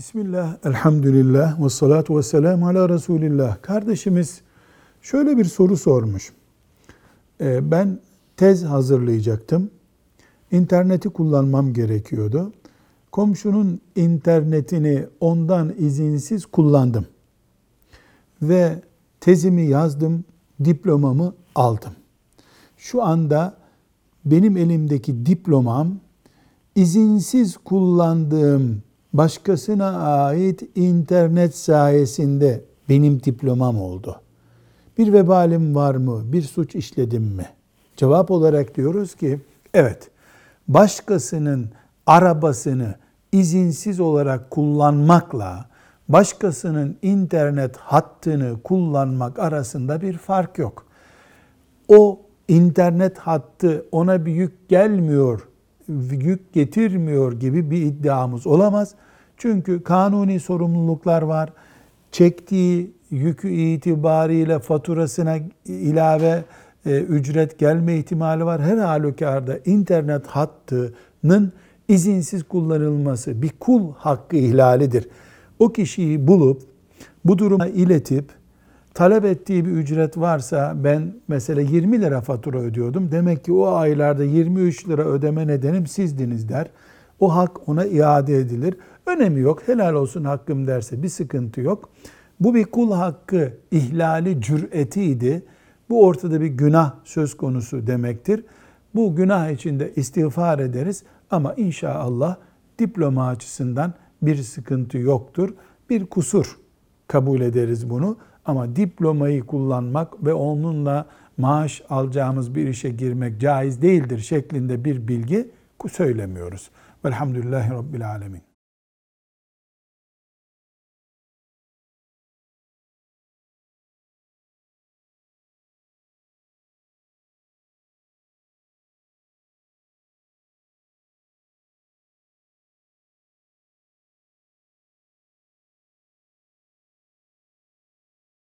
Bismillah, elhamdülillah, ve salatu ve selamu ala Resulillah. Kardeşimiz şöyle bir soru sormuş. Ee, ben tez hazırlayacaktım. İnterneti kullanmam gerekiyordu. Komşunun internetini ondan izinsiz kullandım. Ve tezimi yazdım, diplomamı aldım. Şu anda benim elimdeki diplomam izinsiz kullandığım başkasına ait internet sayesinde benim diplomam oldu. Bir vebalim var mı? Bir suç işledim mi? Cevap olarak diyoruz ki evet. Başkasının arabasını izinsiz olarak kullanmakla başkasının internet hattını kullanmak arasında bir fark yok. O internet hattı ona bir yük gelmiyor yük getirmiyor gibi bir iddiamız olamaz. Çünkü kanuni sorumluluklar var. Çektiği yükü itibariyle faturasına ilave e, ücret gelme ihtimali var. Her halükarda internet hattının izinsiz kullanılması bir kul hakkı ihlalidir. O kişiyi bulup bu duruma iletip talep ettiği bir ücret varsa ben mesela 20 lira fatura ödüyordum. Demek ki o aylarda 23 lira ödeme nedenim sizdiniz der. O hak ona iade edilir. Önemi yok. Helal olsun hakkım derse bir sıkıntı yok. Bu bir kul hakkı ihlali cüretiydi. Bu ortada bir günah söz konusu demektir. Bu günah içinde istiğfar ederiz ama inşallah diploma açısından bir sıkıntı yoktur. Bir kusur kabul ederiz bunu. Ama diplomayı kullanmak ve onunla maaş alacağımız bir işe girmek caiz değildir şeklinde bir bilgi söylemiyoruz. Velhamdülillahi Rabbil Alemin.